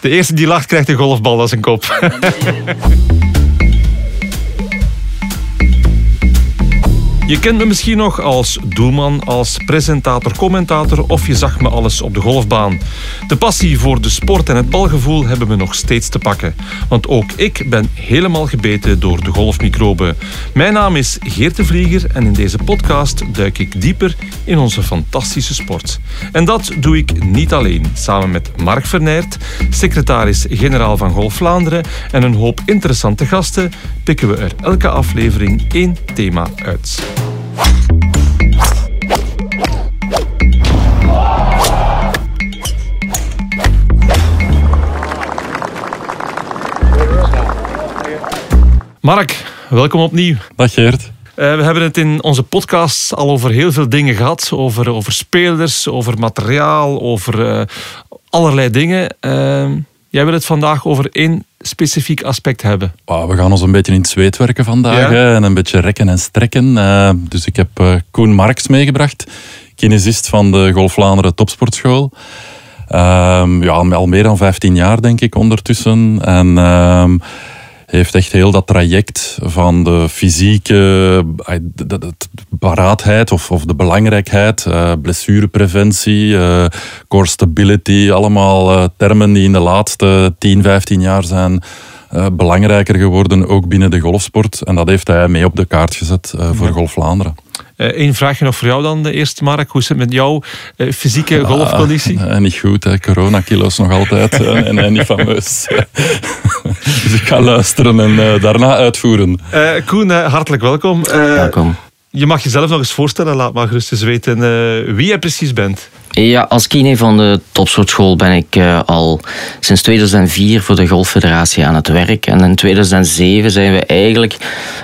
De eerste die lacht krijgt een golfbal als een kop. Je kent me misschien nog als doelman, als presentator, commentator of je zag me alles op de golfbaan. De passie voor de sport en het balgevoel hebben me nog steeds te pakken. Want ook ik ben helemaal gebeten door de golfmicroben. Mijn naam is Geert de Vlieger en in deze podcast duik ik dieper in onze fantastische sport. En dat doe ik niet alleen. Samen met Mark Vernert, secretaris-generaal van Golf Vlaanderen en een hoop interessante gasten pikken we er elke aflevering één thema uit. Mark, welkom opnieuw. Dag Geert. Uh, we hebben het in onze podcast al over heel veel dingen gehad. Over, over spelers, over materiaal, over uh, allerlei dingen. Uh, jij wil het vandaag over één specifiek aspect hebben. Oh, we gaan ons een beetje in het zweet werken vandaag. Ja. En een beetje rekken en strekken. dus ik heb Koen Marks meegebracht. Kinesist van de Golf Vlaanderen Topsportschool. Ehm, ja, al meer dan 15 jaar denk ik ondertussen. En ehm, heeft echt heel dat traject van de fysieke de, paraatheid of, of de belangrijkheid, uh, blessurepreventie, uh, core stability, allemaal uh, termen die in de laatste 10, 15 jaar zijn belangrijker geworden, ook binnen de golfsport. En dat heeft hij mee op de kaart gezet voor Golf Vlaanderen. Eén vraagje nog voor jou dan, de eerste Mark. Hoe is het met jouw fysieke ah, golfconditie? niet goed, hè. coronakilo's nog altijd en, en niet fameus. dus ik ga luisteren en uh, daarna uitvoeren. Uh, Koen, uh, hartelijk welkom. welkom. Je mag jezelf nog eens voorstellen, laat maar gerust eens weten wie je precies bent. Ja, als kine van de topsportschool ben ik al sinds 2004 voor de Golffederatie aan het werk. En in 2007 zijn we eigenlijk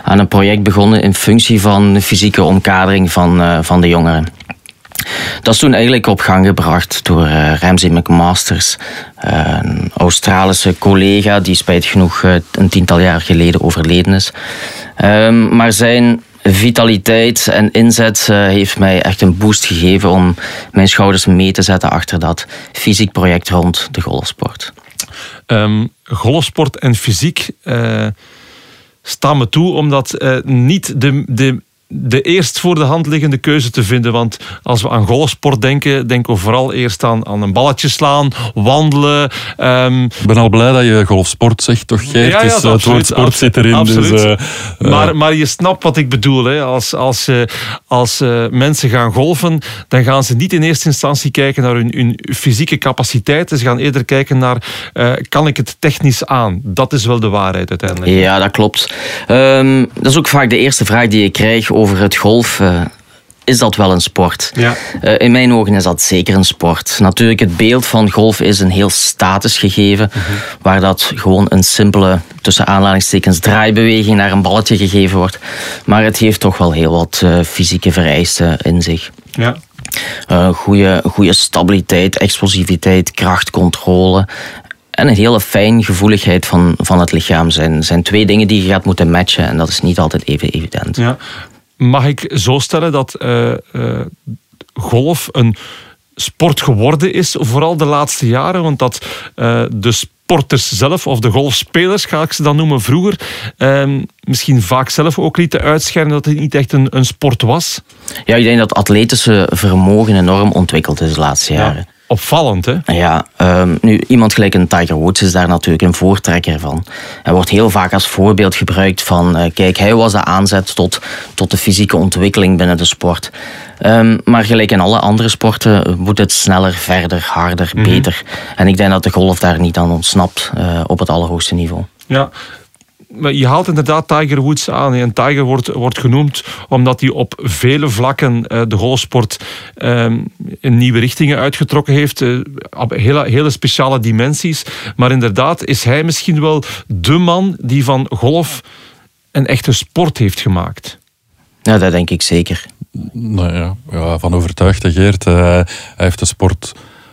aan een project begonnen in functie van fysieke omkadering van, van de jongeren. Dat is toen eigenlijk op gang gebracht door uh, Ramsey McMasters, een Australische collega die spijt genoeg een tiental jaar geleden overleden is. Um, maar zijn vitaliteit en inzet heeft mij echt een boost gegeven om mijn schouders mee te zetten achter dat fysiek project rond de golfsport. Um, golfsport en fysiek staan me toe omdat niet de, de de eerst voor de hand liggende keuze te vinden. Want als we aan golfsport denken, denken we vooral eerst aan, aan een balletje slaan, wandelen. Um... Ik ben al blij dat je golfsport zegt, toch Geert? Ja, ja, dus, het woord sport zit erin. Absoluut. Dus, uh, maar, maar je snapt wat ik bedoel. Hè. Als, als, uh, als uh, mensen gaan golfen, dan gaan ze niet in eerste instantie kijken naar hun, hun fysieke capaciteiten. Ze gaan eerder kijken naar, kan ik het technisch aan? Dat is wel de waarheid uiteindelijk. Ja, dat klopt. Um, dat is ook vaak de eerste vraag die je krijgt over het golf. Uh, is dat wel een sport? Ja. Uh, in mijn ogen is dat zeker een sport. Natuurlijk, het beeld van golf is een heel statisch gegeven, uh mhm. -huh. waar dat gewoon een simpele, tussen aanhalingstekens, draaibeweging naar een balletje gegeven wordt. Maar het heeft toch wel heel wat uh, fysieke vereisten in zich. Ja. Goede, goede stabiliteit, explosiviteit, krachtcontrole en een hele fijn gevoeligheid van, van het lichaam zijn, zijn twee dingen die je gaat moeten matchen. En dat is niet altijd even evident. Ja. Mag ik zo stellen dat uh, uh, golf een sport geworden is, vooral de laatste jaren? Want dat uh, de sporters zelf, of de golfspelers ga ik ze dan noemen vroeger, ehm, misschien vaak zelf ook lieten uitschijnen dat het niet echt een, een sport was? Ja, ik denk dat atletische vermogen enorm ontwikkeld is de laatste jaren opvallend, hè? Ja, um, nu, iemand gelijk een Tiger Woods is daar natuurlijk een voortrekker van. Hij wordt heel vaak als voorbeeld gebruikt van... Uh, kijk, hij was de aanzet tot, tot de fysieke ontwikkeling binnen de sport. Um, maar gelijk in alle andere sporten moet het sneller, verder, harder, mm -hmm. beter. En ik denk dat de golf daar niet aan ontsnapt uh, op het allerhoogste niveau. Ja, je haalt inderdaad Tiger Woods aan. En Tiger wordt, wordt genoemd omdat hij op vele vlakken uh, de golfsport uh, in nieuwe richtingen uitgetrokken heeft. Uh, op hele, hele speciale dimensies. Maar inderdaad is hij misschien wel de man die van golf een echte sport heeft gemaakt. Ja, dat denk ik zeker. Nou ja, ja van overtuigd, Geert. hij heeft de sport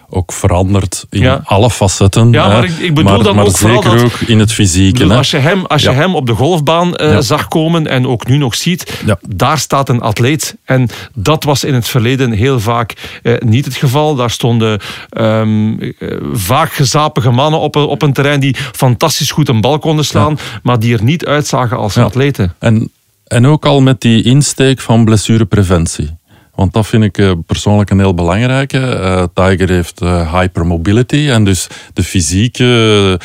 ook veranderd in alle facetten. Ja, maar ik, ik bedoel maar, dan maar ook zeker ook in het fysieke. als je hem, als je hem op de golfbaan uh, zag komen en ook nu nog ziet, daar staat een atleet. En dat was in het verleden heel vaak uh, niet het geval. Daar stonden um, uh, vaak gezapige mannen op, op een terrein die fantastisch goed een bal konden slaan, maar die er niet uitzagen als atleten. En, en ook al met die insteek van blessurepreventie. Want dat vind ik uh, persoonlijk een heel belangrijke. Uh, Tiger heeft uh, hypermobility en dus de fysieke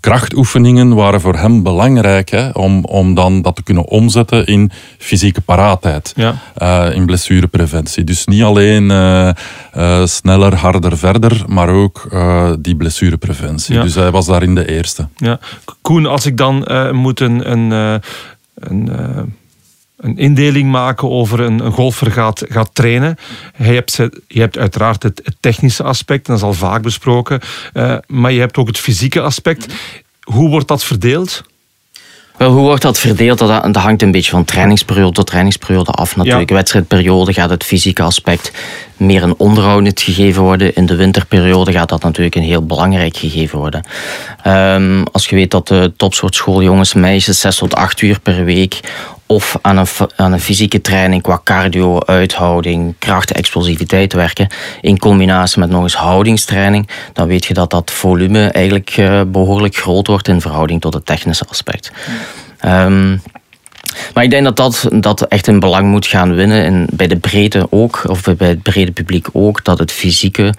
krachtoefeningen waren voor hem belangrijk hè, om, om dan dat te kunnen omzetten in fysieke paraatheid, ja. in blessurepreventie. Dus niet alleen sneller, harder, verder, maar ook die blessurepreventie. Ja. Dus hij was daarin de eerste. Ja. Koen, als ik dan moet een, een, een een indeling maken over een, een golfer gaat, gaat trainen. Je hebt, je hebt uiteraard het, technische aspect, dat is al vaak besproken. Uh, maar je hebt ook het fysieke aspect. Hoe wordt dat verdeeld? Wel, hoe wordt dat verdeeld? Dat, hangt een beetje van trainingsperiode tot trainingsperiode af natuurlijk. Ja. Wedstrijdperiode gaat het fysieke aspect meer een onderhoudend gegeven worden. In de winterperiode gaat dat natuurlijk een heel belangrijk gegeven worden. Um, als je weet dat de topsoortschool jongens meisjes 6 tot 8 uur per week of aan een, aan een fysieke training qua cardio, uithouding, kracht, explosiviteit werken, in combinatie met nog eens houdingstraining, dan weet je dat dat volume eigenlijk uh, behoorlijk groot wordt in verhouding tot het technische aspect. Um, maar ik denk dat dat, dat echt een belang moet gaan winnen. En bij de breedte ook, of bij het brede publiek ook, dat het fysieke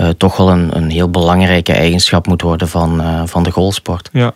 uh, toch wel een, een heel belangrijke eigenschap moet worden van, uh, van de golfsport. Ja,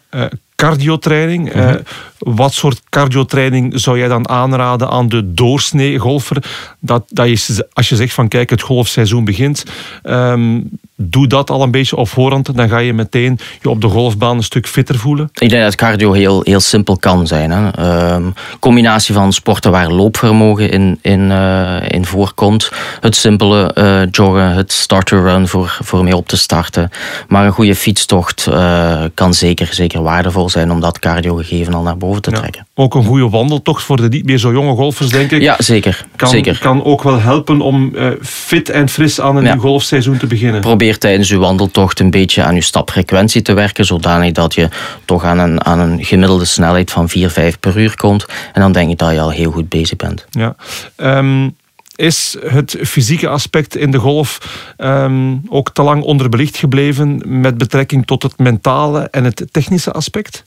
cardiotraining. Mm -hmm. wat soort cardiotraining zou jij dan aanraden aan de doorsnee golfer? Dat, dat je, als je zegt van kijk, het golfseizoen begint, um, doe dat al een beetje op voorhand. Dan ga je meteen je op de golfbaan een stuk fitter voelen. Ik denk dat cardio heel, heel simpel kan zijn. Hè. Um, combinatie van sporten waar loopvermogen in, in, uh, in voorkomt. Het simpele uh, joggen, het starter run voor, voor mee op te starten. Maar een goede fietstocht uh, kan zeker, zeker waardevol zijn om dat cardiogegeven al naar boven te trekken. Ook een goede wandeltocht voor de niet meer zo jonge golfers, denk ik. Ja, zeker. Kan, zeker. kan ook wel helpen om fit en fris aan een ja. nieuw golfseizoen te beginnen. Probeer tijdens je wandeltocht een beetje aan je stapfrequentie te werken, zodanig dat je toch aan een, aan een gemiddelde snelheid van 4, 5 per uur komt. En dan denk ik dat je al heel goed bezig bent. Ja. Um, is het fysieke aspect in de golf um, ook te lang onderbelicht gebleven met betrekking tot het mentale en het technische aspect?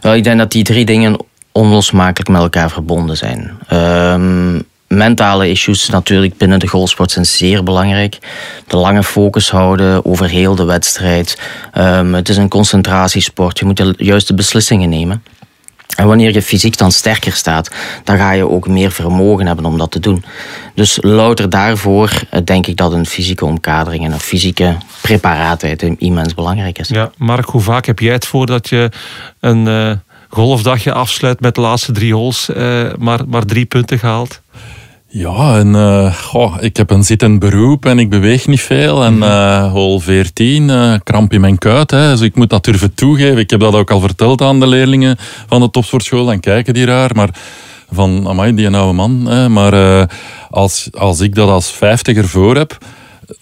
Wel, ik denk dat die drie dingen onlosmakelijk met elkaar verbonden zijn. Um, mentale issues natuurlijk binnen de golfsport zijn zeer belangrijk. De lange focus houden over heel de wedstrijd. Um, het is een concentratiesport. Je moet de juiste beslissingen nemen. En wanneer je fysiek dan sterker staat, dan ga je ook meer vermogen hebben om dat te doen. Dus louter daarvoor denk ik dat een fysieke omkadering en een fysieke preparaatheid immens belangrijk is. Ja, Mark, hoe vaak heb jij het voor dat je een uh, golfdagje afsluit met de laatste drie holes, uh, maar, maar drie punten gehaald? Ja, en uh, goh, ik heb een zittend beroep en ik beweeg niet veel. En uh, hol 14, uh, kramp in mijn kuit. Hè, dus ik moet dat durven toegeven. Ik heb dat ook al verteld aan de leerlingen van de topsportschool. En kijken die raar. Maar van, amai, die oude man. Hè, maar als, als ik dat als vijftiger voor heb...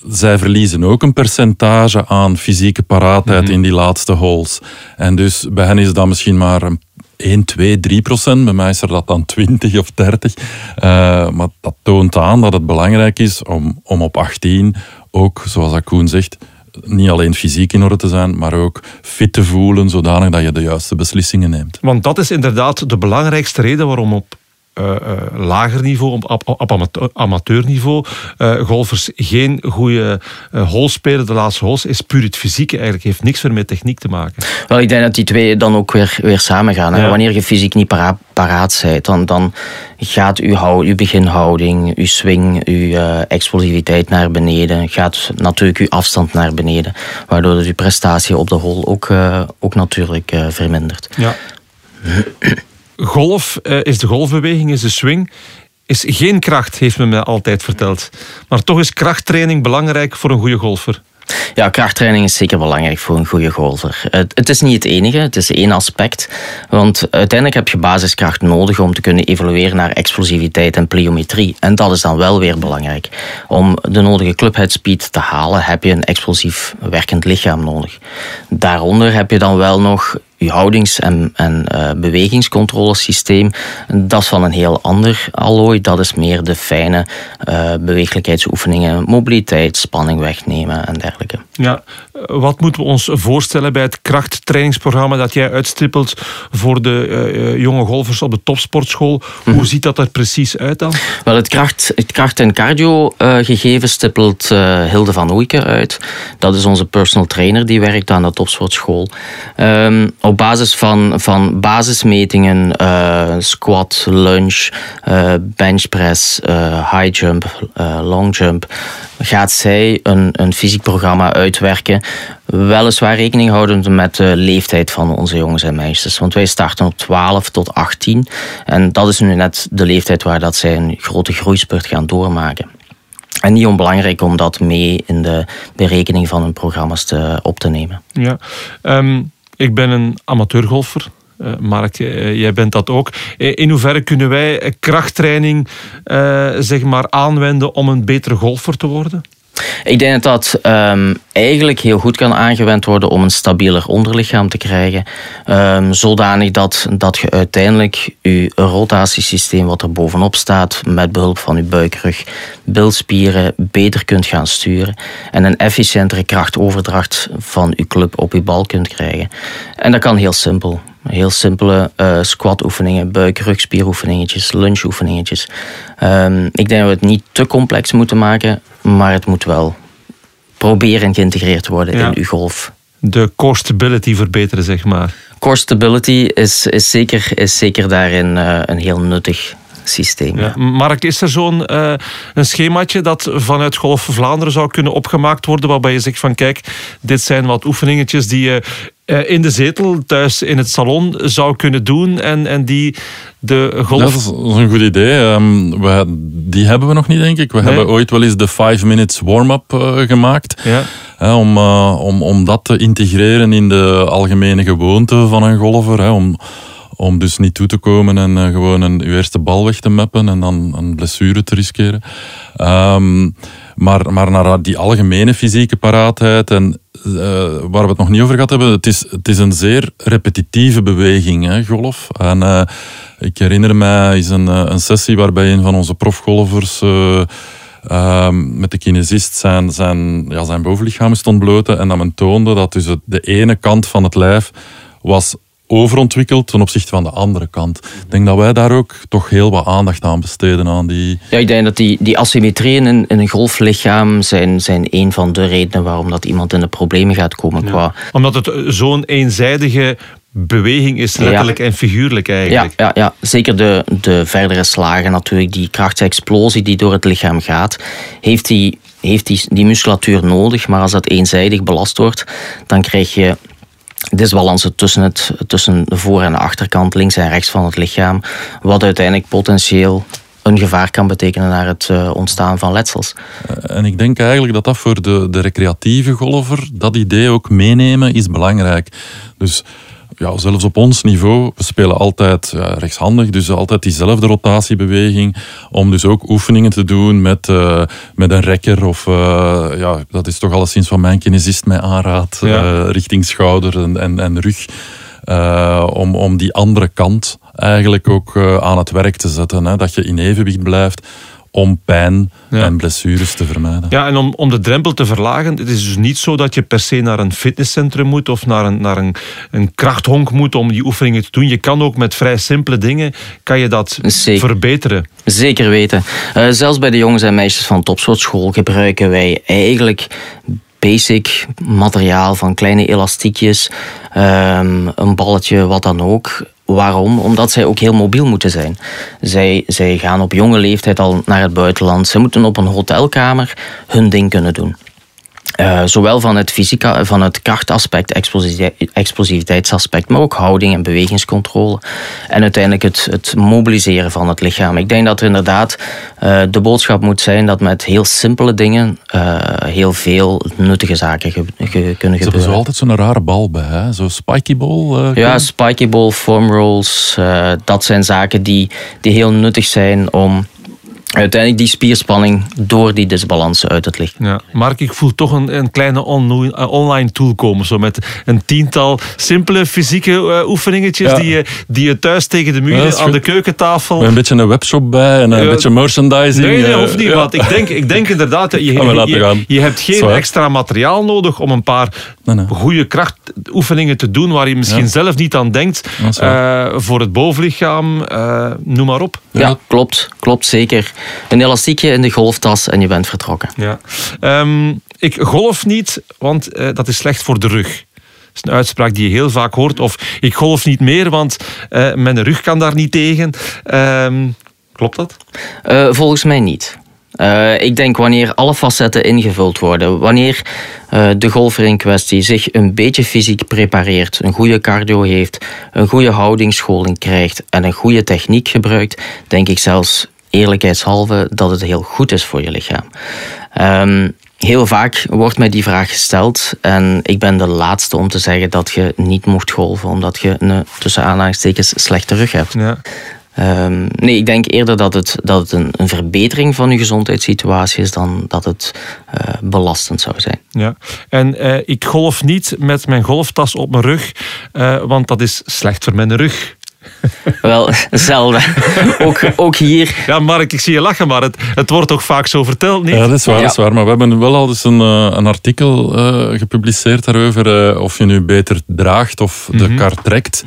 Zij verliezen ook een percentage aan fysieke paraatheid in die laatste holes. En dus bij hen is dat misschien maar een 1, 2, 3 procent. Bij mij is er dat dan 20 of 30. Uh, maar dat toont aan dat het belangrijk is om, om op 18 ook, zoals Koen zegt, niet alleen fysiek in orde te zijn, maar ook fit te voelen, zodanig dat je de juiste beslissingen neemt. Want dat is inderdaad de belangrijkste reden waarom op uh, uh, lager niveau, op, op, op amateur, amateurniveau, uh, golfers geen goede holes spelen. De laatste holes is puur het fysieke eigenlijk. Heeft niks meer met techniek te maken. Wel, ik denk dat die twee dan ook weer, weer samen gaan. Ja. Wanneer je fysiek niet para paraat bent, dan, dan gaat uw, uw beginhouding, uw swing, uw explosiviteit naar beneden. Gaat natuurlijk uw afstand naar beneden. Waardoor dat uw prestatie op de hole ook, ook natuurlijk vermindert. Ja golf uh, is de golfbeweging, is de swing, is geen kracht, heeft men mij altijd verteld. Maar toch is krachttraining belangrijk voor een goede golfer. Ja, krachttraining is zeker belangrijk voor een goede golfer. Het, het, is niet het enige, het is één aspect. Want uiteindelijk heb je basiskracht nodig om te kunnen evolueren naar explosiviteit en pliometrie. En dat is dan wel weer belangrijk. Om de nodige clubhead speed te halen heb je een explosief werkend lichaam nodig. Daaronder heb je dan wel nog je houdings- en, en uh, bewegingscontrolesysteem, dat is van een heel ander allooi. Dat is meer de fijne uh, beweeglijkheidsoefeningen, mobiliteit, spanning wegnemen en dergelijke. Ja, wat moeten we ons voorstellen bij het krachttrainingsprogramma dat jij uitstippelt voor de uh, jonge golfers op de topsportschool? Hoe mhm. ziet dat er precies uit dan? Wel, het kracht, het kracht- en cardio-gegeven stippelt Hilde van Oeiken uit. Dat is onze personal trainer die werkt aan de topsportschool. Um, op basis van, van basismetingen, uh, squat, lunge, uh, benchpress, uh, high jump, long jump, gaat zij een, een fysiek programma uitwerken. Weliswaar rekening houdend met de leeftijd van onze jongens en meisjes. Want wij starten op 12 tot 18. En dat is nu net de leeftijd waar dat zij een grote groeispurt gaan doormaken. En niet onbelangrijk om dat mee in de berekening van hun programma's te, op te nemen. Ja, um ik ben een amateurgolfer. Uh, Mark, uh, jij bent dat ook. Eh, in hoeverre kunnen wij krachttraining zeg maar aanwenden om een betere golfer te worden? Ik denk dat dat um, eigenlijk heel goed kan aangewend worden om een stabieler onderlichaam te krijgen. Um, zodanig dat, dat je uiteindelijk je rotatiesysteem wat er bovenop staat, met behulp van je buikrug, bilspieren, beter kunt gaan sturen. En een efficiëntere krachtoverdracht van je club op je bal kunt krijgen. En dat kan heel simpel. Heel simpele uh, squat-oefeningen, buik-rugspieroefeningetjes, lunge-oefeningetjes. Um, ik denk dat we het niet te complex moeten maken, maar het moet wel proberen geïntegreerd worden in uw golf. De core stability verbeteren, zeg maar. Core stability is, is, zeker, is zeker daarin uh, een heel nuttig systeem. Ja. Mark, is er zo'n uh, een schemaatje dat vanuit Golf Vlaanderen zou kunnen opgemaakt worden, waarbij je zegt van kijk, dit zijn wat oefeningetjes die je in de zetel thuis in het salon zou kunnen doen en, en die de golf... dat, is, een goed idee. Um, we, die hebben we nog niet, denk ik. We hebben ooit wel eens de 5 minutes warm-up uh, gemaakt. Ja. Hè, om, om, om dat te integreren in de algemene gewoonte van een golfer. Hè, om, om dus niet toe te komen en uh, gewoon een, uw eerste bal weg te mappen en dan een blessure te riskeren. Um, maar, maar naar die algemene fysieke paraatheid en uh, waar we het nog niet over gehad hebben, het is, het is een zeer repetitieve beweging, hè, golf. En uh, ik herinner mij is een, een sessie waarbij een van onze profgolfers uh, met de kinesist zijn, zijn, ja, zijn bovenlichaam stond bloten en dat men toonde dat dus de ene kant van het lijf was overontwikkeld ten opzichte van de andere kant. Ik denk dat wij daar ook toch heel wat aandacht aan besteden. Aan die... Ja, ik denk dat die, die asymmetrieën in, in een golflichaam zijn, zijn een van de redenen waarom dat iemand in de problemen gaat komen. Qua... Omdat het zo'n eenzijdige beweging is, letterlijk en figuurlijk eigenlijk. Ja, ja, ja, zeker de, de verdere slagen natuurlijk, die krachtexplosie die door het lichaam gaat, heeft die, heeft die, die musculatuur nodig. Maar als dat eenzijdig belast wordt, dan krijg je disbalansen tussen, het, tussen de voor- en de achterkant, links en rechts van het lichaam, wat uiteindelijk potentieel een gevaar kan betekenen naar het uh, ontstaan van letsels. Eh, en ik denk eigenlijk dat dat voor de, de recreatieve golfer, dat idee ook meenemen, is belangrijk. Dus ja, zelfs op ons niveau, we spelen altijd ja, rechtshandig, dus altijd diezelfde rotatiebeweging. Om dus ook oefeningen te doen met, uh, met een rekker. Of uh, ja, dat is toch alleszins wat mijn kinesist mij aanraadt. Ja. Uh, richting schouder en, en, en rug. om, om die andere kant eigenlijk ook aan het werk te zetten. Hè, dat je in evenwicht blijft om pijn en blessures te vermijden. Ja, en om, om de drempel te verlagen, het is dus niet zo dat je per se naar een fitnesscentrum moet of naar een, naar een, een krachthonk moet om die oefeningen te doen. Je kan ook met vrij simpele dingen, kan je dat verbeteren. Zeker weten. Uh, zelfs bij de jongens en meisjes van topsportschool gebruiken wij eigenlijk basic materiaal van kleine elastiekjes, um, een balletje, wat dan ook. Waarom? Omdat zij ook heel mobiel moeten zijn. Zij, zij gaan op jonge leeftijd al naar het buitenland. Ze moeten op een hotelkamer hun ding kunnen doen. Uh, zowel van het, fysica, van het krachtaspect, explosiviteitsaspect, maar ook houding en bewegingscontrole. En uiteindelijk het, het mobiliseren van het lichaam. Ik denk dat er inderdaad uh, de boodschap moet zijn dat met heel simpele dingen uh, heel veel nuttige zaken ge, ge, kunnen gebeuren. Hebben zo altijd zo'n rare bal bij, hè? Zo spiky ball? ja, spiky ball, foam rolls. dat zijn zaken die, die heel nuttig zijn om uiteindelijk die spierspanning door die disbalansen uit het licht. Ja. Mark, ik voel toch een, een kleine eh, online tool komen. Zo met een tiental simpele fysieke uh, oefeningetjes die, je, die je thuis tegen de muur aan de keukentafel... Met een beetje een webshop bij en een beetje merchandising. Nee, nee, hoeft niet. Ja. Want ik denk, ik denk inderdaad, je, je, je, hebt geen extra materiaal nodig om een paar nee, nee. goede krachtoefeningen te doen waar je misschien zelf niet aan denkt. Uh, voor het bovenlichaam, noem maar op. Ja, klopt. Klopt, zeker een elastiekje in de golftas en je bent vertrokken. Ja. Um, ik golf niet, want uh, dat is slecht voor de rug. Dat is een uitspraak die je heel vaak hoort. Of ik golf niet meer, want uh, mijn rug kan daar niet tegen. Um, klopt dat? Uh, volgens mij niet. Uh, ik denk wanneer alle facetten ingevuld worden, wanneer uh, de golfer in kwestie zich een beetje fysiek prepareert, een goede cardio heeft, een goede houdingsscholing krijgt en een goede techniek gebruikt, denk ik zelfs eerlijkheidshalve dat het heel goed is voor je lichaam. Um, heel vaak wordt mij die vraag gesteld en ik ben de laatste om te zeggen dat je niet mocht golven omdat je een tussen aanhalingstekens slechte rug hebt. Ja. Um, nee, ik denk eerder dat het, dat het een, een, verbetering van je gezondheidssituatie is dan dat het uh, belastend zou zijn. Ja, en uh, ik golf niet met mijn golftas op mijn rug, uh, want dat is slecht voor mijn rug. Wel, zelden. ook, ook hier. Ja, Mark, ik zie je lachen, maar het, het wordt ook vaak zo verteld, niet? Ja, dat is waar, ja. dat is waar. Maar we hebben wel al eens een, eh, een artikel uh, gepubliceerd daarover. Uh, of je nu beter draagt of de mm -hmm. kar trekt.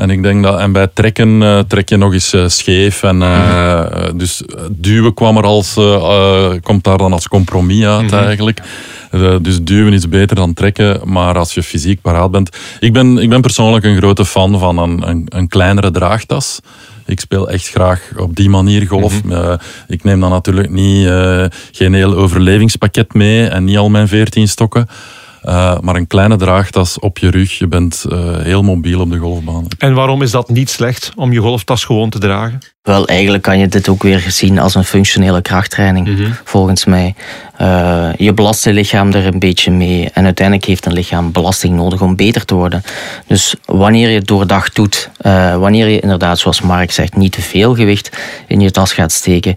En ik denk dat, en bij trekken uh, trek je nog eens uh, scheef. En, uh, mm. Dus duwen kwam er als, komt daar dan als compromis uit -hmm. eigenlijk. dus duwen is beter dan trekken, maar als je fysiek paraat bent. Ik ben, ik ben persoonlijk een grote fan van een, een, een kleinere draagtas. Ik speel echt graag op die manier golf. -hmm. ik neem dan natuurlijk niet, geen heel overlevingspakket mee en niet al mijn veertien stokken. Uh, maar een kleine draagtas op je rug, je bent uh, heel mobiel op de golfbaan. En waarom is dat niet slecht om je golftas gewoon te dragen? Wel, eigenlijk kan je dit ook weer zien als een functionele krachttraining, mm -hmm. volgens mij. Uh, je belast je lichaam er een beetje mee en uiteindelijk heeft een lichaam belasting nodig om beter te worden. Dus wanneer je het doordag doet, wanneer je inderdaad, zoals Mark zegt, niet te veel gewicht in je tas gaat steken,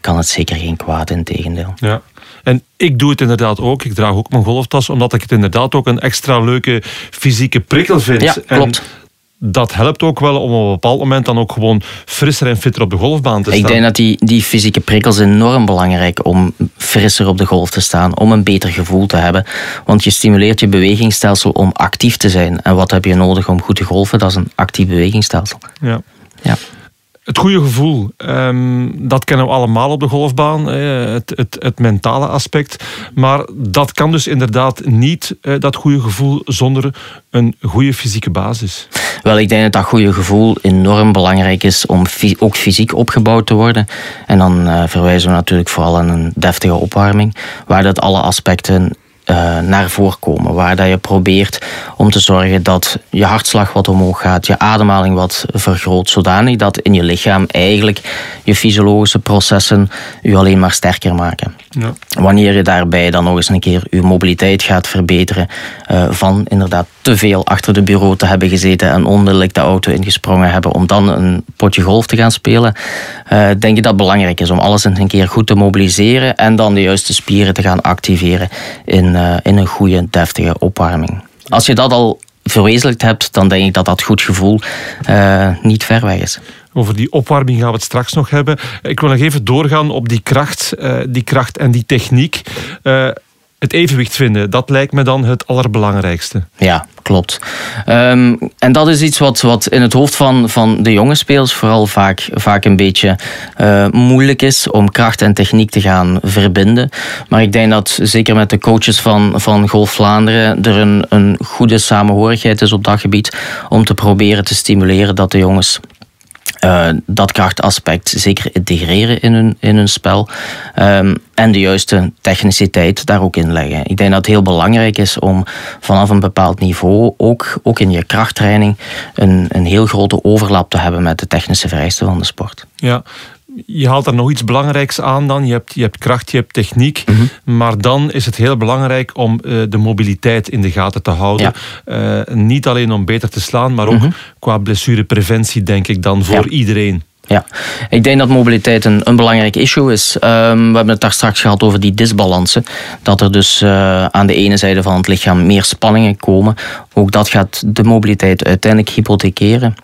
kan het zeker geen kwaad in tegendeel. Ja. En ik doe het inderdaad ook. Ik draag ook mijn golftas, omdat ik het inderdaad ook een extra leuke fysieke prikkel vind. Ja, klopt. En dat helpt ook wel om op een bepaald moment dan ook gewoon frisser en fitter op de golfbaan te staan. Ik denk dat die, die fysieke prikkels enorm belangrijk zijn om frisser op de golf te staan, om een beter gevoel te hebben. Want je stimuleert je bewegingsstelsel om actief te zijn. En wat heb je nodig om goed te golfen? Dat is een actief bewegingsstelsel. Ja. ja. Het goede gevoel, um, dat kennen we allemaal op de golfbaan, het, het, het, mentale aspect. Maar dat kan dus inderdaad niet, dat goede gevoel, zonder een goede fysieke basis. Wel, ik denk dat dat goede gevoel enorm belangrijk is om ook fysiek opgebouwd te worden. En dan uh, verwijzen we natuurlijk vooral aan een deftige opwarming, waar dat alle aspecten uh, naar voren komen. Waar dat je probeert om te zorgen dat je hartslag wat omhoog gaat, je ademhaling wat vergroot, zodanig dat in je lichaam eigenlijk je fysiologische processen je alleen maar sterker maken. Ja. Wanneer je daarbij dan nog eens een keer je mobiliteit gaat verbeteren, uh, van inderdaad te veel achter de bureau te hebben gezeten en onmiddellijk de auto ingesprongen hebben om dan een potje golf te gaan spelen, uh, denk ik dat het belangrijk is om alles een keer goed te mobiliseren en dan de juiste spieren te gaan activeren in uh, in een goede, deftige opwarming. Als je dat al verwezenlijkt hebt, dan denk ik dat dat goed gevoel uh, niet ver weg is. Over die opwarming gaan we het straks nog hebben. Ik wil nog even doorgaan op die kracht, uh, die kracht en die techniek. Uh, het evenwicht vinden, dat lijkt me dan het allerbelangrijkste. Ja, klopt. Um, en dat is iets wat, wat in het hoofd van, van de jonge spelers vooral vaak, vaak een beetje uh, moeilijk is om kracht en techniek te gaan verbinden. Maar ik denk dat zeker met de coaches van, van Golf Vlaanderen er een, een goede samenhorigheid is op dat gebied om te proberen te stimuleren dat de jongens uh, dat krachtaspect zeker integreren in hun, in hun spel. Um, en de juiste techniciteit daar ook in leggen. Ik denk dat het heel belangrijk is om vanaf een bepaald niveau, ook, ook in je krachttraining, een, een heel grote overlap te hebben met de technische vereisten van de sport. Ja, je haalt er nog iets belangrijks aan dan. Je hebt, je hebt kracht, je hebt techniek. Mhm. Maar dan is het heel belangrijk om uh, de mobiliteit in de gaten te houden. Ja. Uh, niet alleen om beter te slaan, maar ook mm -hmm. qua blessurepreventie, denk ik dan, voor ja. iedereen. Ja, ik denk dat mobiliteit een, een belangrijk issue is. Um, we hebben het daar straks gehad over die disbalansen. Dat er dus uh, aan de ene zijde van het lichaam meer spanningen komen. Ook dat gaat de mobiliteit uiteindelijk hypothekeren.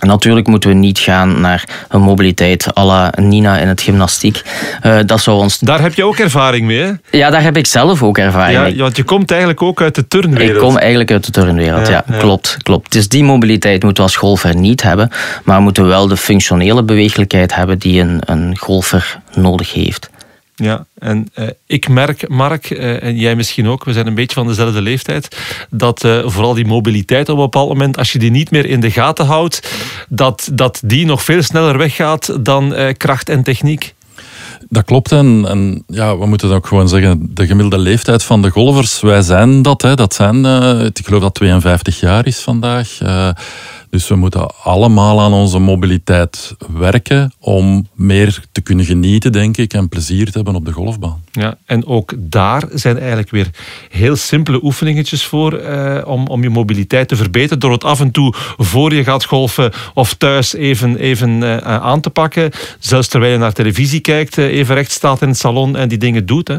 Natuurlijk moeten we niet gaan naar een mobiliteit à la Nina in het gymnastiek. Uh, dat zou ons... Daar heb je ook ervaring mee, hè? Ja, daar heb ik zelf ook ervaring mee. Ja, want je komt eigenlijk ook uit de turnwereld. Ik kom eigenlijk uit de turnwereld, ja. ja, ja. Klopt, klopt. Dus die mobiliteit moeten we als golfer niet hebben. Maar we moeten wel de functionele beweeglijkheid hebben die een, een golfer nodig heeft. Ja, en uh, ik merk, Mark, uh, en jij misschien ook, we zijn een beetje van dezelfde leeftijd, dat uh, vooral die mobiliteit op een bepaald moment, als je die niet meer in de gaten houdt, dat, dat die nog veel sneller weggaat dan kracht en techniek. Dat klopt. En, en, ja, we moeten ook gewoon zeggen, de gemiddelde leeftijd van de golfers, wij zijn dat. Hè, dat zijn, ik geloof dat 52 jaar is vandaag. Dus we moeten allemaal aan onze mobiliteit werken om meer te kunnen genieten, denk ik, en plezier te hebben op de golfbaan. Ja, en ook daar zijn eigenlijk weer heel simpele oefeningetjes voor eh, om, om je mobiliteit te verbeteren. Door het af en toe voor je gaat golfen of thuis even, even uh, aan te pakken. Zelfs terwijl je naar televisie kijkt, uh, even recht staat in het salon en die dingen doet. Hè.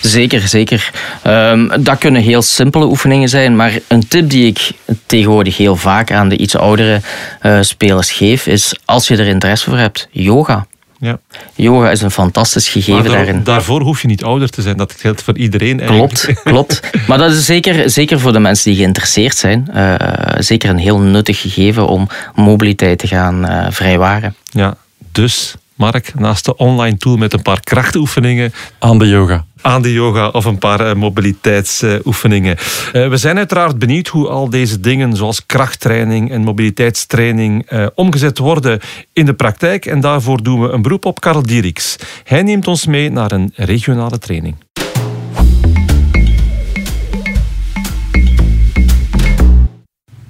Zeker, zeker. Um, dat kunnen heel simpele oefeningen zijn, maar een tip die ik tegenwoordig heel vaak aan de iets oudere uh, spelers geef, is als je er interesse voor hebt, yoga. Ja. Yoga is een fantastisch gegeven daar, daarin. Daarvoor hoef je niet ouder te zijn, dat geldt voor iedereen. Eigenlijk. Klopt, klopt. Maar dat is zeker, zeker voor de mensen die geïnteresseerd zijn, uh, zeker een heel nuttig gegeven om mobiliteit te gaan uh, vrijwaren. Ja, dus Mark, naast de online tool met een paar krachtoefeningen. Aan de yoga aan de yoga of een paar uh, mobiliteitsoefeningen. Uh, we zijn uiteraard benieuwd hoe al deze dingen zoals krachttraining en mobiliteitstraining uh, omgezet worden in de praktijk. En daarvoor doen we een beroep op Karel Dieriks. Hij neemt ons mee naar een regionale training.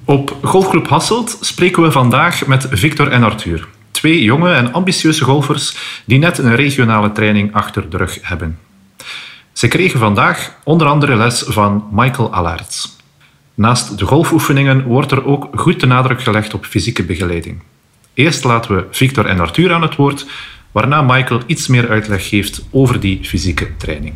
Op Golfclub Hasselt spreken we vandaag met Victor en Arthur. Twee jonge en ambitieuze golfers die net een regionale training achter de rug hebben. Ze kregen vandaag onder andere les van Michael Allaerts. Naast de golfoefeningen wordt er ook goed de nadruk gelegd op fysieke begeleiding. Eerst laten we Victor en Arthur aan het woord, waarna Michael iets meer uitleg geeft over die fysieke training.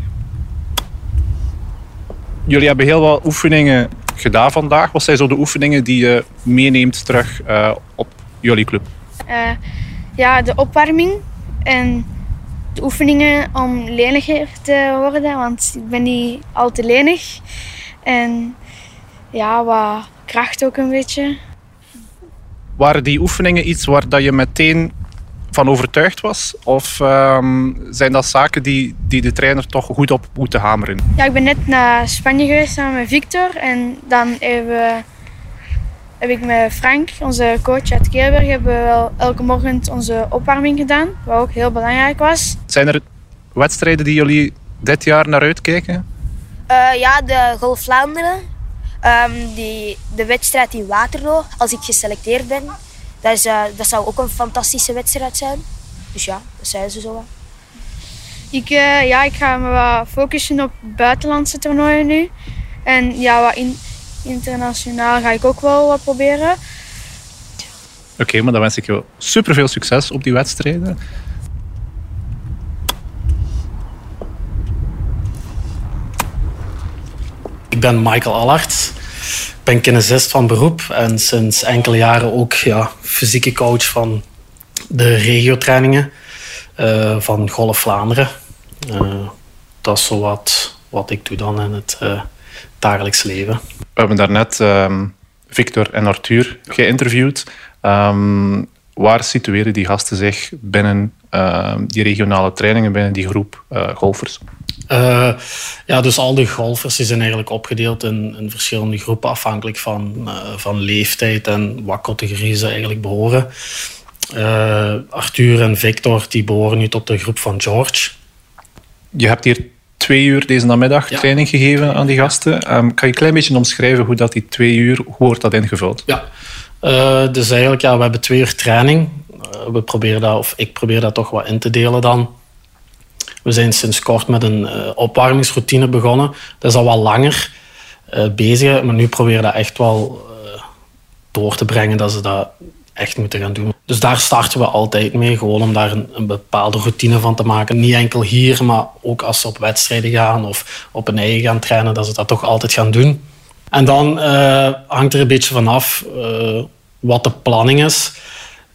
Jullie hebben heel wat oefeningen gedaan vandaag. Wat zijn zo de oefeningen die je meeneemt terug uh, op jullie club? Uh, ja, de opwarming en oefeningen om leniger te worden, want ik ben niet al te lenig. En ja, wat kracht ook een beetje. Waren die oefeningen iets waar dat je meteen van overtuigd was? Of um, zijn dat zaken die, die de trainer toch goed op moeten hameren? Ja, ik ben net naar Spanje geweest samen met Victor. En dan hebben we heb ik met Frank, onze coach uit Keelberg, hebben we wel elke morgen onze opwarming gedaan. Wat ook heel belangrijk was. Zijn er wedstrijden die jullie dit jaar naar uitkijken? Uh, ja, de Golf Vlaanderen. Um, die, de wedstrijd in Waterloo, als ik geselecteerd ben. Dat, is, uh, dat zou ook een fantastische wedstrijd zijn. Dus ja, dat zijn ze zo. Ik, uh, ja, ik ga me wat focussen op buitenlandse toernooien nu. En ja, wat in, internationaal ga ik ook wel wat proberen. Oké, okay, maar dan wens ik je super veel succes op die wedstrijden. Ik ben Michael Allard. Ik ben kinesist van beroep en sinds enkele jaren ook ja, fysieke coach van de regiotrainingen uh, van Golf Vlaanderen. Uh, dat is zo wat, wat ik doe dan in het uh, dagelijks leven. We hebben daarnet um, Victor en Arthur geïnterviewd. Um, waar situeren die gasten zich binnen uh, die regionale trainingen, binnen die groep uh, golfers? Uh, ja, dus al die golfers die zijn eigenlijk opgedeeld in, in verschillende groepen afhankelijk van, van leeftijd en wat categorieën ze eigenlijk behoren. Arthur en Victor die behoren nu tot de groep van George. Je hebt hier twee uur deze namiddag training gegeven aan die gasten. Um, kan je een klein beetje omschrijven hoe dat die twee uur, hoe wordt dat ingevuld? Ja, uh, dus eigenlijk, ja, we hebben twee uur training. Uh, we proberen dat, of ik probeer dat toch wat in te delen dan. We zijn sinds kort met een uh, opwarmingsroutine begonnen. Dat is al wat langer bezig, maar nu proberen we dat echt wel door te brengen dat ze dat echt moeten gaan doen. Dus daar starten we altijd mee, gewoon om daar een, bepaalde routine van te maken. Niet enkel hier, maar ook als ze op wedstrijden gaan of op een eigen gaan trainen, dat ze dat toch altijd gaan doen. En dan uh, hangt er een beetje vanaf uh, wat de planning is.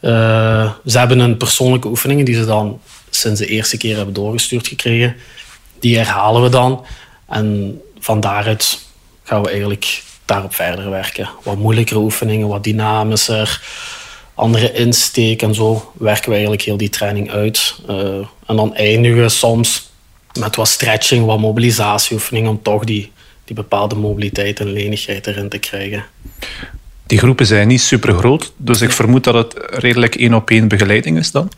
Uh, ze hebben een persoonlijke oefeningen die ze dan sinds de eerste keer hebben doorgestuurd gekregen. Die herhalen we dan. En van daaruit gaan we eigenlijk daarop verder werken. Wat moeilijkere oefeningen, wat dynamischer andere insteek en zo werken we eigenlijk heel die training uit. Uh, en dan eindigen we soms met wat stretching, wat mobilisatieoefeningen om toch die, die bepaalde mobiliteit en lenigheid erin te krijgen. Die groepen zijn niet super groot, dus ik vermoed dat het redelijk één op één begeleiding is dan?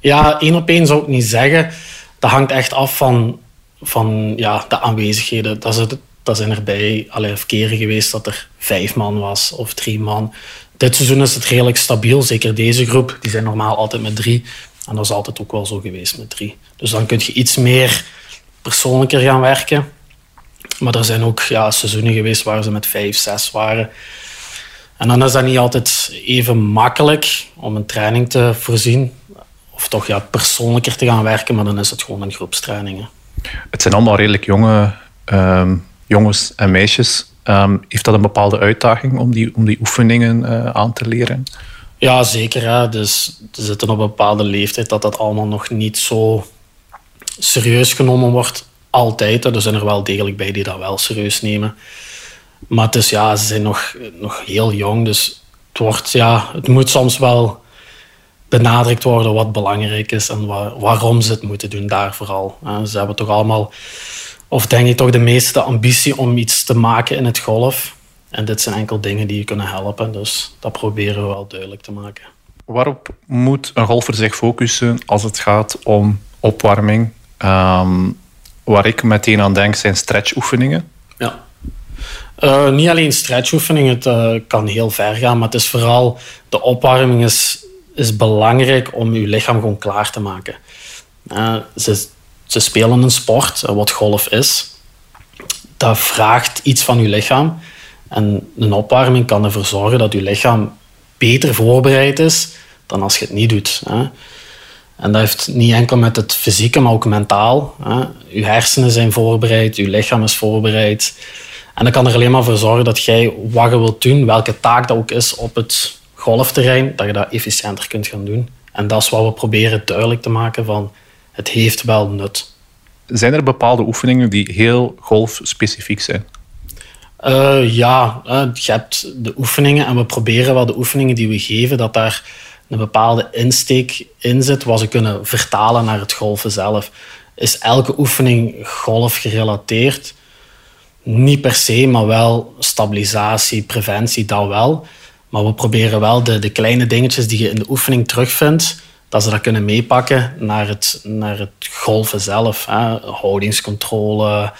Ja, één op één zou ik niet zeggen. Dat hangt echt af van, van ja, de aanwezigheden. Dat, is dat zijn er bij alle keren geweest dat er vijf man was of drie man. Dit seizoen is het redelijk stabiel, zeker deze groep. Die zijn normaal altijd met drie. En dat is altijd ook wel zo geweest met drie. Dus dan kun je iets meer persoonlijker gaan werken. Maar er zijn ook ja, seizoenen geweest waar ze met vijf, zes waren. En dan is dat niet altijd even makkelijk om een training te voorzien. Of toch ja, persoonlijker te gaan werken, maar dan is het gewoon een groepstrainingen. Het zijn allemaal redelijk jonge um, jongens en meisjes. Um, heeft dat een bepaalde uitdaging om die, om die oefeningen uh, aan te leren? Ja, zeker. Hè. Dus ze zitten op een bepaalde leeftijd dat dat allemaal nog niet zo serieus genomen wordt. Altijd. Er zijn er wel degelijk bij die dat wel serieus nemen. Maar het ja, ze zijn nog, nog heel jong. Dus het, wordt, ja, het moet soms wel benadrukt worden wat belangrijk is en waar, waarom ze het moeten doen daar vooral. Ze hebben toch allemaal of denk ik toch de meeste ambitie om iets te maken in het golf. En dit zijn enkel dingen die je kunnen helpen. Dus dat proberen we wel duidelijk te maken. Waarop moet een golfer zich focussen als het gaat om opwarming? Um, waar ik meteen aan denk zijn stretchoefeningen. Ja. Uh, niet alleen stretchoefeningen, het uh, kan heel ver gaan, maar het is vooral de opwarming is, is belangrijk om je lichaam gewoon klaar te maken. Uh, ze, ze spelen een sport, eh, wat golf is. Dat vraagt iets van je lichaam. En een opwarming kan ervoor zorgen dat je lichaam beter voorbereid is dan als je het niet doet. En dat heeft niet enkel met het fysieke, maar ook mentaal. Je hersenen zijn voorbereid, je lichaam is voorbereid. En dat kan er alleen maar voor zorgen dat jij wat je wilt doen, welke taak dat ook is op het golfterrein, dat je dat efficiënter kunt gaan doen. En dat is wat we proberen duidelijk te maken van het heeft wel nut. Zijn er bepaalde oefeningen die heel golfspecifiek zijn? Uh, ja, uh, je hebt de oefeningen en we proberen wel de oefeningen die we geven, dat daar een bepaalde insteek in zit, wat ze kunnen vertalen naar het golfen zelf. Is elke oefening golf gerelateerd? Niet per se, maar wel stabilisatie, preventie, dat wel. Maar we proberen wel de, de kleine dingetjes die je in de oefening terugvindt, dat ze dat kunnen meepakken naar het, naar het golven zelf. Hè. Houdingscontrole,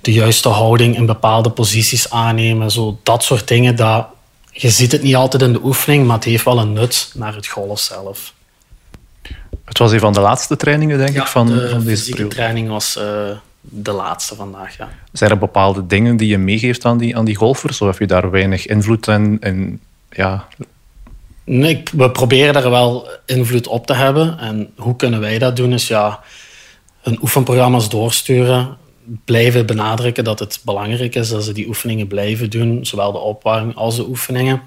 de juiste houding in bepaalde posities aannemen. Zo, dat soort dingen. Dat, je ziet het niet altijd in de oefening, maar het heeft wel een nut naar het golf zelf. Het was een van de laatste trainingen, denk ik, van, de van deze periode. training was uh, de laatste vandaag, ja. Zijn er bepaalde dingen die je meegeeft aan die, aan die golfers? Of heb je daar weinig invloed in, in ja, Nee, we proberen daar wel invloed op te hebben. En hoe kunnen wij dat doen? Is ja, hun oefenprogramma's doorsturen. Blijven benadrukken dat het belangrijk is dat ze die oefeningen blijven doen. Zowel de opwarming als de oefeningen.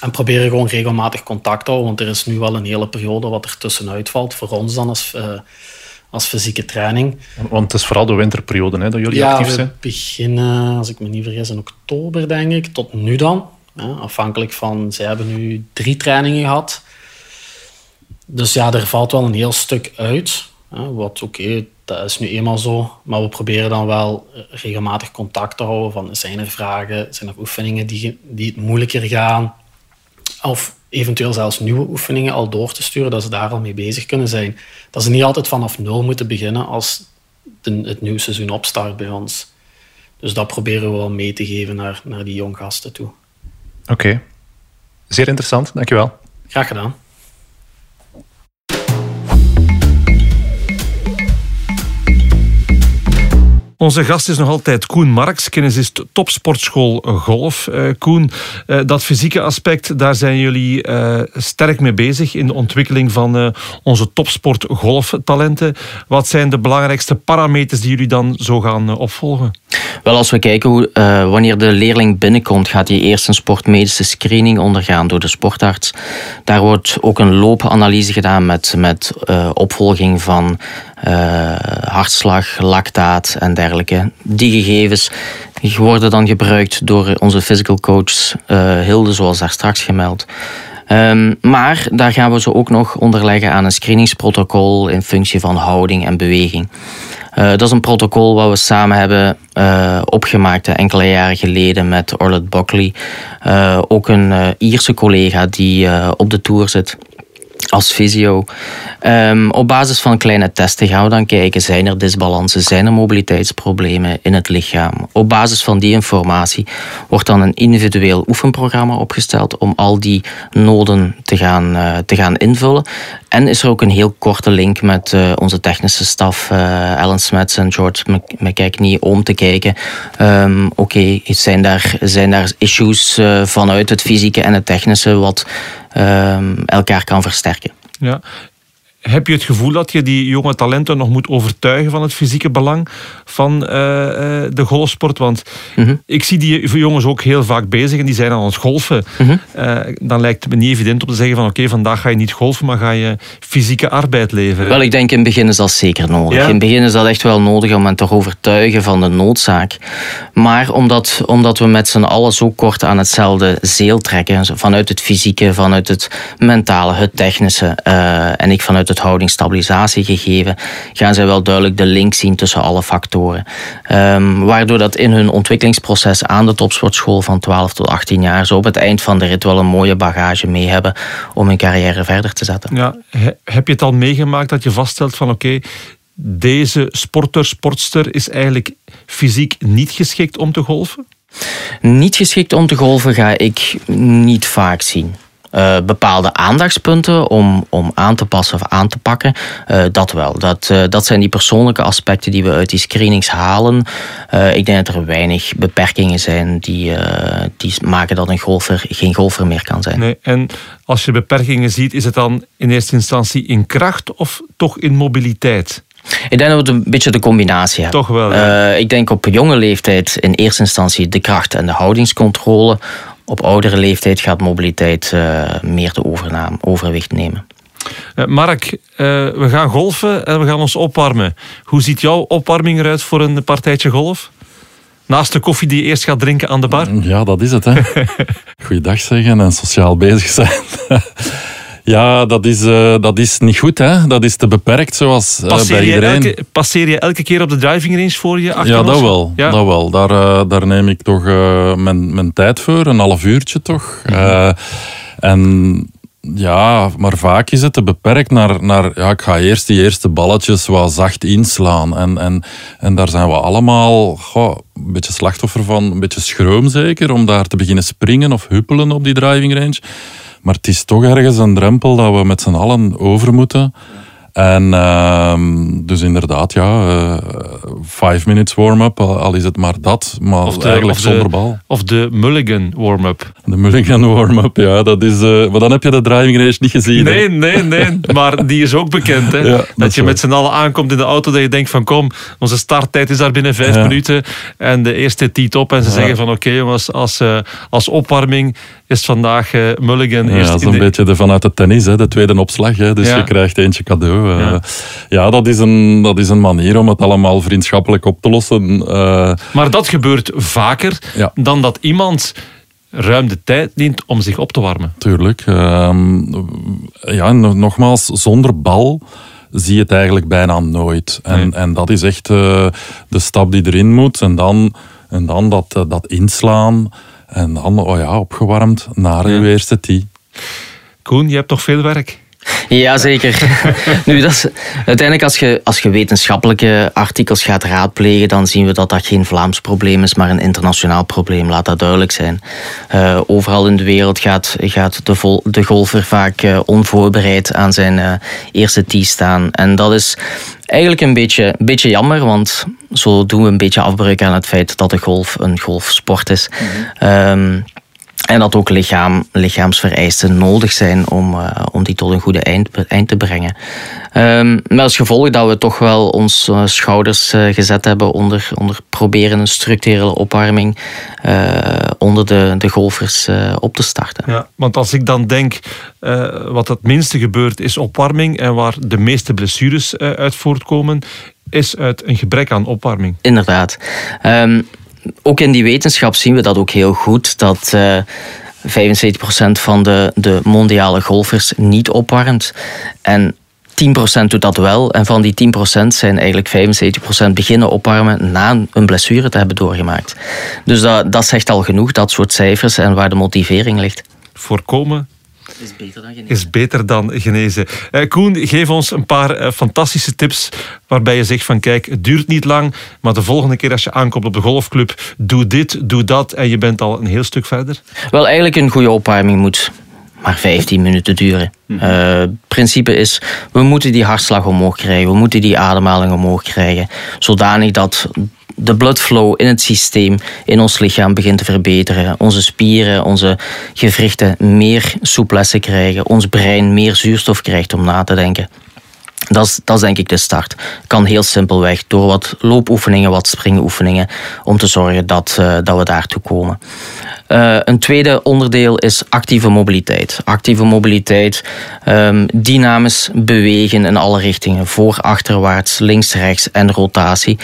En proberen gewoon regelmatig contact te houden. Want er is nu wel een hele periode wat er tussenuit valt. Voor ons dan als, uh, als fysieke training. Want het is vooral de winterperiode hè, dat jullie actief zijn? Ja, we beginnen, als ik me niet vergis, in oktober denk ik. Tot nu dan afhankelijk van, zij hebben nu drie trainingen gehad. Dus ja, er valt wel een heel stuk uit. wat oké, dat is nu eenmaal zo. Maar we proberen dan wel regelmatig contact te houden. Van, zijn er vragen, zijn er oefeningen die, die het moeilijker gaan? of eventueel zelfs nieuwe oefeningen al door te sturen, dat ze daar al mee bezig kunnen zijn. Dat ze niet altijd vanaf nul moeten beginnen als het nieuwe seizoen opstart bij ons. Dus dat proberen we wel mee te geven naar, naar die jonggasten toe. Oké. Zeer interessant, dankjewel. Graag gedaan. Onze gast is nog altijd Koen Marks, kennisist topsportschool golf. Uh, Koen, uh, dat fysieke aspect, daar zijn jullie uh, sterk mee bezig in de ontwikkeling van onze topsport golftalenten. Wat zijn de belangrijkste parameters die jullie dan zo gaan opvolgen? Wel, als we kijken hoe, wanneer de leerling binnenkomt, gaat hij eerst een sportmedische screening ondergaan door de sportarts. Daar wordt ook een loopanalyse gedaan met, met opvolging van uh, hartslag, lactaat en dergelijke. Die gegevens worden dan gebruikt door onze physical coach uh, Hilde, zoals daar straks gemeld. Um, maar daar gaan we ze ook nog onderleggen aan een screeningsprotocol in functie van houding en beweging. Uh, dat is een protocol wat we samen hebben opgemaakt enkele jaren geleden met Orlet Buckley. Ook een Ierse collega die op de tour zit als fysio. Um, op basis van kleine testen gaan we dan kijken, zijn er disbalansen, zijn er mobiliteitsproblemen in het lichaam. Op basis van die informatie wordt dan een individueel oefenprogramma opgesteld om al die noden te gaan, uh, te gaan invullen. En is er ook een heel korte link met uh, onze technische staf, uh, Alan Smets en George McKechnie, om te kijken, um, oké, zijn, daar, zijn daar issues vanuit het fysieke en het technische wat um, elkaar kan versterken. Ja. Heb je het gevoel dat je die jonge talenten nog moet overtuigen van het fysieke belang van uh, de golfsport? Want -hmm. ik zie die jongens ook heel vaak bezig en die zijn aan het golfen. -hmm. uh, dan lijkt het me niet evident om te zeggen van oké, okay, vandaag ga je niet golfen, maar ga je fysieke arbeid leveren. Wel, ik denk in het begin is dat zeker nodig. Ja? In het begin is dat echt wel nodig om hen te overtuigen van de noodzaak. Maar omdat, omdat we met z'n allen zo kort aan hetzelfde zeel trekken, vanuit het fysieke, vanuit het mentale, het technische en ik vanuit het houdingsstabilisatie gegeven, gaan zij wel duidelijk de link zien tussen alle factoren. Um, waardoor dat in hun ontwikkelingsproces aan de topsportschool van 12 tot 18 jaar zo op het eind van de rit wel een mooie bagage mee hebben om hun carrière verder te zetten. Ja, heb je het al meegemaakt dat je vaststelt van oké, okay, deze sporter, sportster is eigenlijk fysiek niet geschikt om te golven? Niet geschikt om te golven ga ik niet vaak zien. Uh, bepaalde aandachtspunten om, om aan te passen of aan te pakken. Uh, dat wel. Dat, uh, dat zijn die persoonlijke aspecten die we uit die screenings halen. ik denk dat er weinig beperkingen zijn die, die maken dat een golfer geen golfer meer kan zijn. Nee, en als je beperkingen ziet, is het dan in eerste instantie in kracht of toch in mobiliteit? Ik denk dat we een beetje de combinatie hebben. Toch wel. Ja. ik denk op jonge leeftijd in eerste instantie de kracht en de houdingscontrole op oudere leeftijd gaat mobiliteit uh, meer de overnaam, overwicht nemen. Uh, Mark, uh, we gaan golfen en we gaan ons opwarmen. Hoe ziet jouw opwarming eruit voor een partijtje golf? Naast de koffie die je eerst gaat drinken aan de bar? Ja, dat is het. Hè. Goeiedag zeggen en sociaal bezig zijn. Ja, dat is, uh, dat is niet goed. Hè? Dat is te beperkt, zoals uh, passeer bij iedereen. Je elke, passeer je elke keer op de driving range voor je? Ja, dat wel. Ja? dat wel. Daar, uh, daar neem ik toch mijn, mijn tijd voor. Een half uurtje toch. Mm -hmm. en ja, maar vaak is het te beperkt naar, naar ja, ik ga eerst die eerste balletjes wat zacht inslaan. En, en, en daar zijn we allemaal goh, een beetje slachtoffer van, een beetje schroom zeker, om daar te beginnen springen of huppelen op die driving range. Maar het is toch ergens een drempel dat we met z'n allen over moeten. En uh, dus inderdaad, ja, uh, five minutes warm-up, al is het maar dat, maar of de, eigenlijk of zonder bal. Of de Mulligan warm-up. De Mulligan warm-up, ja, dat is, uh, maar dan heb je de driving range niet gezien. Nee, hè? nee, nee, maar die is ook bekend. Hè? Ja, dat, dat je met z'n allen aankomt in de auto, dat je denkt van kom, onze starttijd is daar binnen vijf ja. minuten. En de eerste tiet op en ze zeggen van oké okay, jongens, als, uh, als opwarming is vandaag uh, Mulligan. Ja, dat is een de... beetje de, vanuit de tennis, hè, de tweede opslag. Hè, dus ja. je krijgt eentje cadeau. Uh, ja, ja dat, is een, dat is een manier om het allemaal vriendschappelijk op te lossen. Uh, maar dat gebeurt vaker ja. dan dat iemand ruim de tijd neemt om zich op te warmen. Tuurlijk. ja, nogmaals, zonder bal zie je het eigenlijk bijna nooit. En, nee. en dat is echt de stap die erin moet. En dan, en dan dat, dat inslaan. En dan, oh ja, opgewarmd naar ja. uw eerste tee. Koen, je hebt toch veel werk? Jazeker. nu, dat is, uiteindelijk als je, als je wetenschappelijke artikels gaat raadplegen, dan zien we dat dat geen Vlaams probleem is, maar een internationaal probleem. Laat dat duidelijk zijn. Uh, overal in de wereld gaat, gaat de, vol, de golfer vaak uh, onvoorbereid aan zijn uh, eerste tee staan. En dat is eigenlijk een beetje, een beetje jammer, want zo doen we een beetje afbreuk aan het feit dat de golf een golfsport is. Mm -hmm. um, en dat ook lichaam, lichaamsvereisten nodig zijn om, uh, om die tot een goede eind, eind te brengen. Um, met als gevolg dat we toch wel ons uh, schouders uh, gezet hebben onder, onder proberen een structurele opwarming onder de, de golfers op te starten. Ja, want als ik dan denk, wat het minste gebeurt is opwarming en waar de meeste blessures uit voortkomen, is uit een gebrek aan opwarming. Inderdaad. Um, ook in die wetenschap zien we dat ook heel goed. Dat uh, 75% van de, de mondiale golfers niet opwarmt. En 10% doet dat wel. En van die 10% zijn eigenlijk 75% beginnen opwarmen na een blessure te hebben doorgemaakt. Dus dat, dat zegt al genoeg, dat soort cijfers en waar de motivering ligt. Voorkomen is beter dan genezen. Is beter dan genezen. Uh, Koen, geef ons een paar uh, fantastische tips waarbij je zegt van kijk, het duurt niet lang, maar de volgende keer als je aankomt op de golfclub, doe dit, doe dat en je bent al een heel stuk verder. Wel, eigenlijk een goede opwarming moet maar 15 minuten duren. Het uh, principe is, we moeten die hartslag omhoog krijgen, we moeten die ademhaling omhoog krijgen, zodanig dat de bloodflow in het systeem, in ons lichaam begint te verbeteren. Onze spieren, onze gewrichten meer souplesse krijgen. Ons brein meer zuurstof krijgt om na te denken. Dat is, dat denk ik de start. Kan heel simpelweg door wat loopoefeningen, wat springoefeningen, om te zorgen dat, uh, dat we daartoe komen. Uh, een tweede onderdeel is actieve mobiliteit. Actieve mobiliteit, um, dynamisch bewegen in alle richtingen, voor, achterwaarts, links, rechts en rotatie.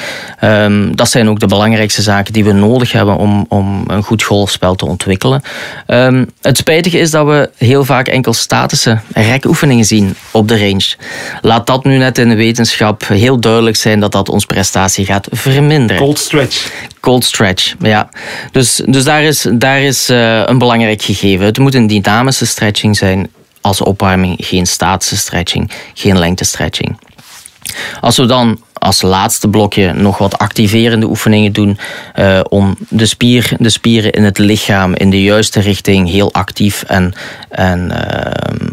Um, dat zijn ook de belangrijkste zaken die we nodig hebben om, om een goed golfspel te ontwikkelen. Um, het spijtige is dat we heel vaak enkel statische rekoefeningen zien op de range. Laat dat nu net in de wetenschap heel duidelijk zijn dat dat onze prestatie gaat verminderen. Cold stretch. Cold stretch, ja. Dus, dus daar is, daar is uh, een belangrijk gegeven. Het moet een dynamische stretching zijn als opwarming, geen statische stretching, geen lengtestretching. Als we dan als laatste blokje nog wat activerende oefeningen doen uh, om de, spier, de spieren in het lichaam in de juiste richting heel actief en, en uh,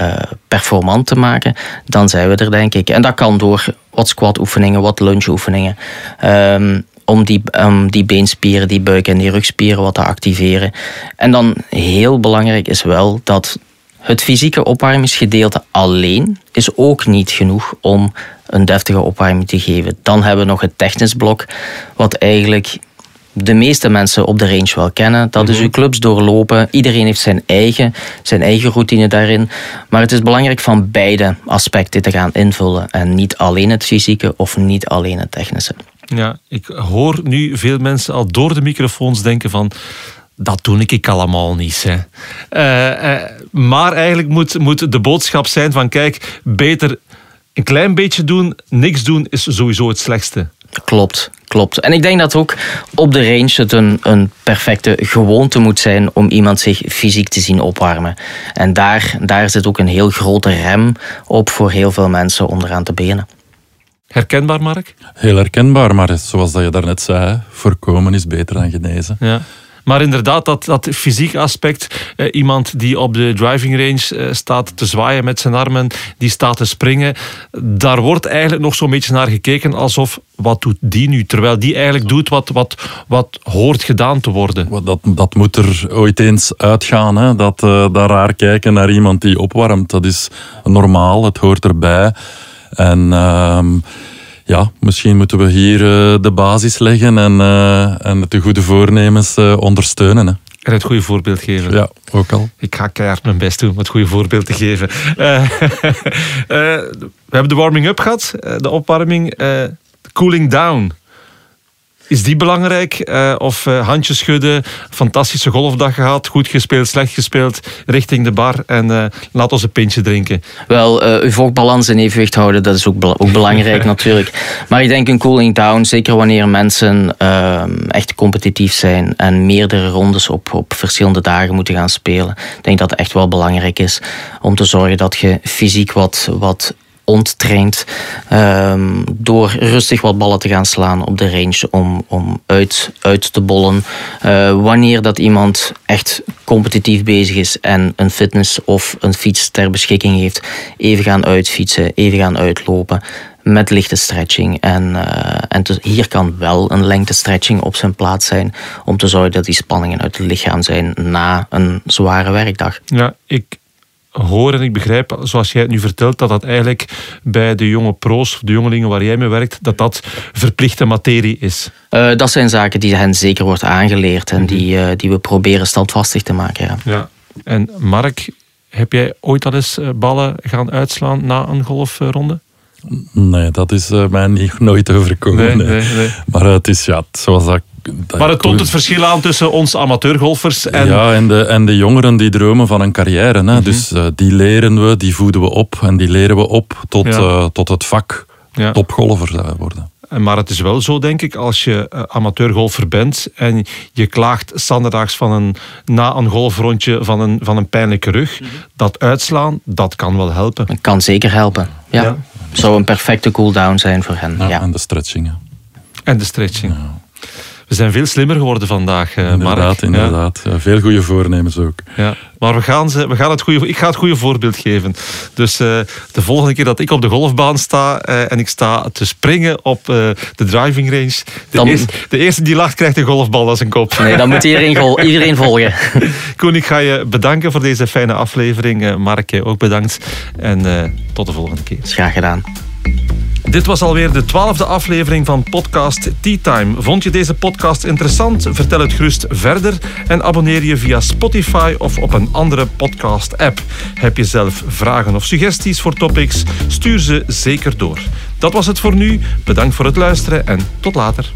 uh, performant te maken, dan zijn we er denk ik. En dat kan door wat squat oefeningen, wat lunge oefeningen. Um, om die, die beenspieren, die buik- en die rugspieren wat te activeren. En dan heel belangrijk is wel dat het fysieke opwarmingsgedeelte alleen is ook niet genoeg om een deftige opwarming te geven. Dan hebben we nog het technisch blok, wat eigenlijk de meeste mensen op de range wel kennen. Dat is uw clubs doorlopen. Iedereen heeft zijn eigen, zijn eigen routine daarin. Maar het is belangrijk van beide aspecten te gaan invullen. En niet alleen het fysieke of niet alleen het technische. Ja, ik hoor nu veel mensen al door de microfoons denken van dat doe ik allemaal niet. Hè. Uh, uh, maar eigenlijk moet, moet de boodschap zijn van kijk, beter een klein beetje doen, niks doen is sowieso het slechtste. Klopt, klopt. En ik denk dat ook op de range het een, een perfecte gewoonte moet zijn om iemand zich fysiek te zien opwarmen. En daar, daar zit ook een heel grote rem op voor heel veel mensen om eraan te beginnen. Herkenbaar, Mark? Heel herkenbaar, maar zoals dat je daarnet zei, voorkomen is beter dan genezen. Ja. Maar inderdaad, dat, dat fysiek aspect. Eh, iemand die op de driving range eh, staat te zwaaien met zijn armen, die staat te springen. Daar wordt eigenlijk nog zo'n beetje naar gekeken alsof, wat doet die nu? Terwijl die eigenlijk doet wat, wat, wat hoort gedaan te worden. Dat, dat moet er ooit eens uitgaan. Hè? Dat, uh, daar raar kijken naar iemand die opwarmt. Dat is normaal, het hoort erbij. En... Uh, ja, misschien moeten we hier uh, de basis leggen en, uh, en de goede voornemens uh, ondersteunen. Hè. En het goede voorbeeld geven. Ja, ook al. Ik ga keihard mijn best doen om het goede voorbeeld te geven. we hebben de warming-up gehad, de opwarming. cooling down. Is die belangrijk? Uh, of uh, handjes schudden, fantastische golfdag gehad, goed gespeeld, slecht gespeeld, richting de bar en uh, laat ons een pintje drinken? Wel, uw vochtbalans in evenwicht houden, dat is ook, be ook belangrijk natuurlijk. Maar ik denk een cooling down, zeker wanneer mensen ehm, echt competitief zijn en meerdere rondes op, op verschillende dagen moeten gaan spelen. Ik denk dat het echt wel belangrijk is om te zorgen dat je fysiek wat, wat onttraind. Um, door rustig wat ballen te gaan slaan op de range om, om uit, uit te bollen. Uh, wanneer dat iemand echt competitief bezig is en een fitness of een fiets ter beschikking heeft, even gaan uitfietsen, even gaan uitlopen met lichte stretching. En, uh, en hier kan wel een lengte stretching op zijn plaats zijn om te zorgen dat die spanningen uit het lichaam zijn na een zware werkdag. Ja, ik hoor en ik begrijp, zoals jij het nu vertelt, dat dat eigenlijk bij de jonge pro's, de jongelingen waar jij mee werkt, dat dat verplichte materie is. Uh, dat zijn zaken die hen zeker wordt aangeleerd en die, uh, die we proberen standvastig te maken. Ja. ja. En Mark, heb jij ooit al eens eh, ballen gaan uitslaan na een golfronde? Nee, dat is mij nooit overkomen. Nee, nee, nee. Maar het is ja, zoals dat maar het toont het verschil aan tussen ons amateurgolfers en... Ja, en de, en de jongeren die dromen van een carrière. Hè. Mhm. Dus uh, die leren we, die voeden we op en die leren we op tot, ja. uh, tot het vak ja. topgolfer worden. Maar het is wel zo, denk ik, als je uh, amateurgolfer bent en je klaagt zanderdaags van een, na een golfrondje van een, van een pijnlijke rug, mm -hmm. dat uitslaan, dat kan wel helpen. Dat kan zeker helpen, ja. ja. Zou een perfecte cooldown zijn voor hen. Ja, En de stretching. En de stretching. We zijn veel slimmer geworden vandaag, uh, inderdaad, Mark. Inderdaad, ja. veel goede voornemens ook. Ja. Maar we gaan, ze, we gaan het goede, ik ga het goede voorbeeld geven. Dus uh, de volgende keer dat ik op de golfbaan sta uh, en ik sta te springen op de driving range, de, dan... eerste, de, eerste, die lacht krijgt een golfbal als een kop. Nee, dan moet iedereen, iedereen volgen. Koen, ik ga je bedanken voor deze fijne aflevering. Mark, ook bedankt. En tot de volgende keer. Graag gedaan. Dit was alweer de twaalfde aflevering van podcast Tea Time. Vond je deze podcast interessant? Vertel het gerust verder en abonneer je via Spotify of op een andere podcast-app. Heb je zelf vragen of suggesties voor topics? Stuur ze zeker door. Dat was het voor nu. Bedankt voor het luisteren en tot later.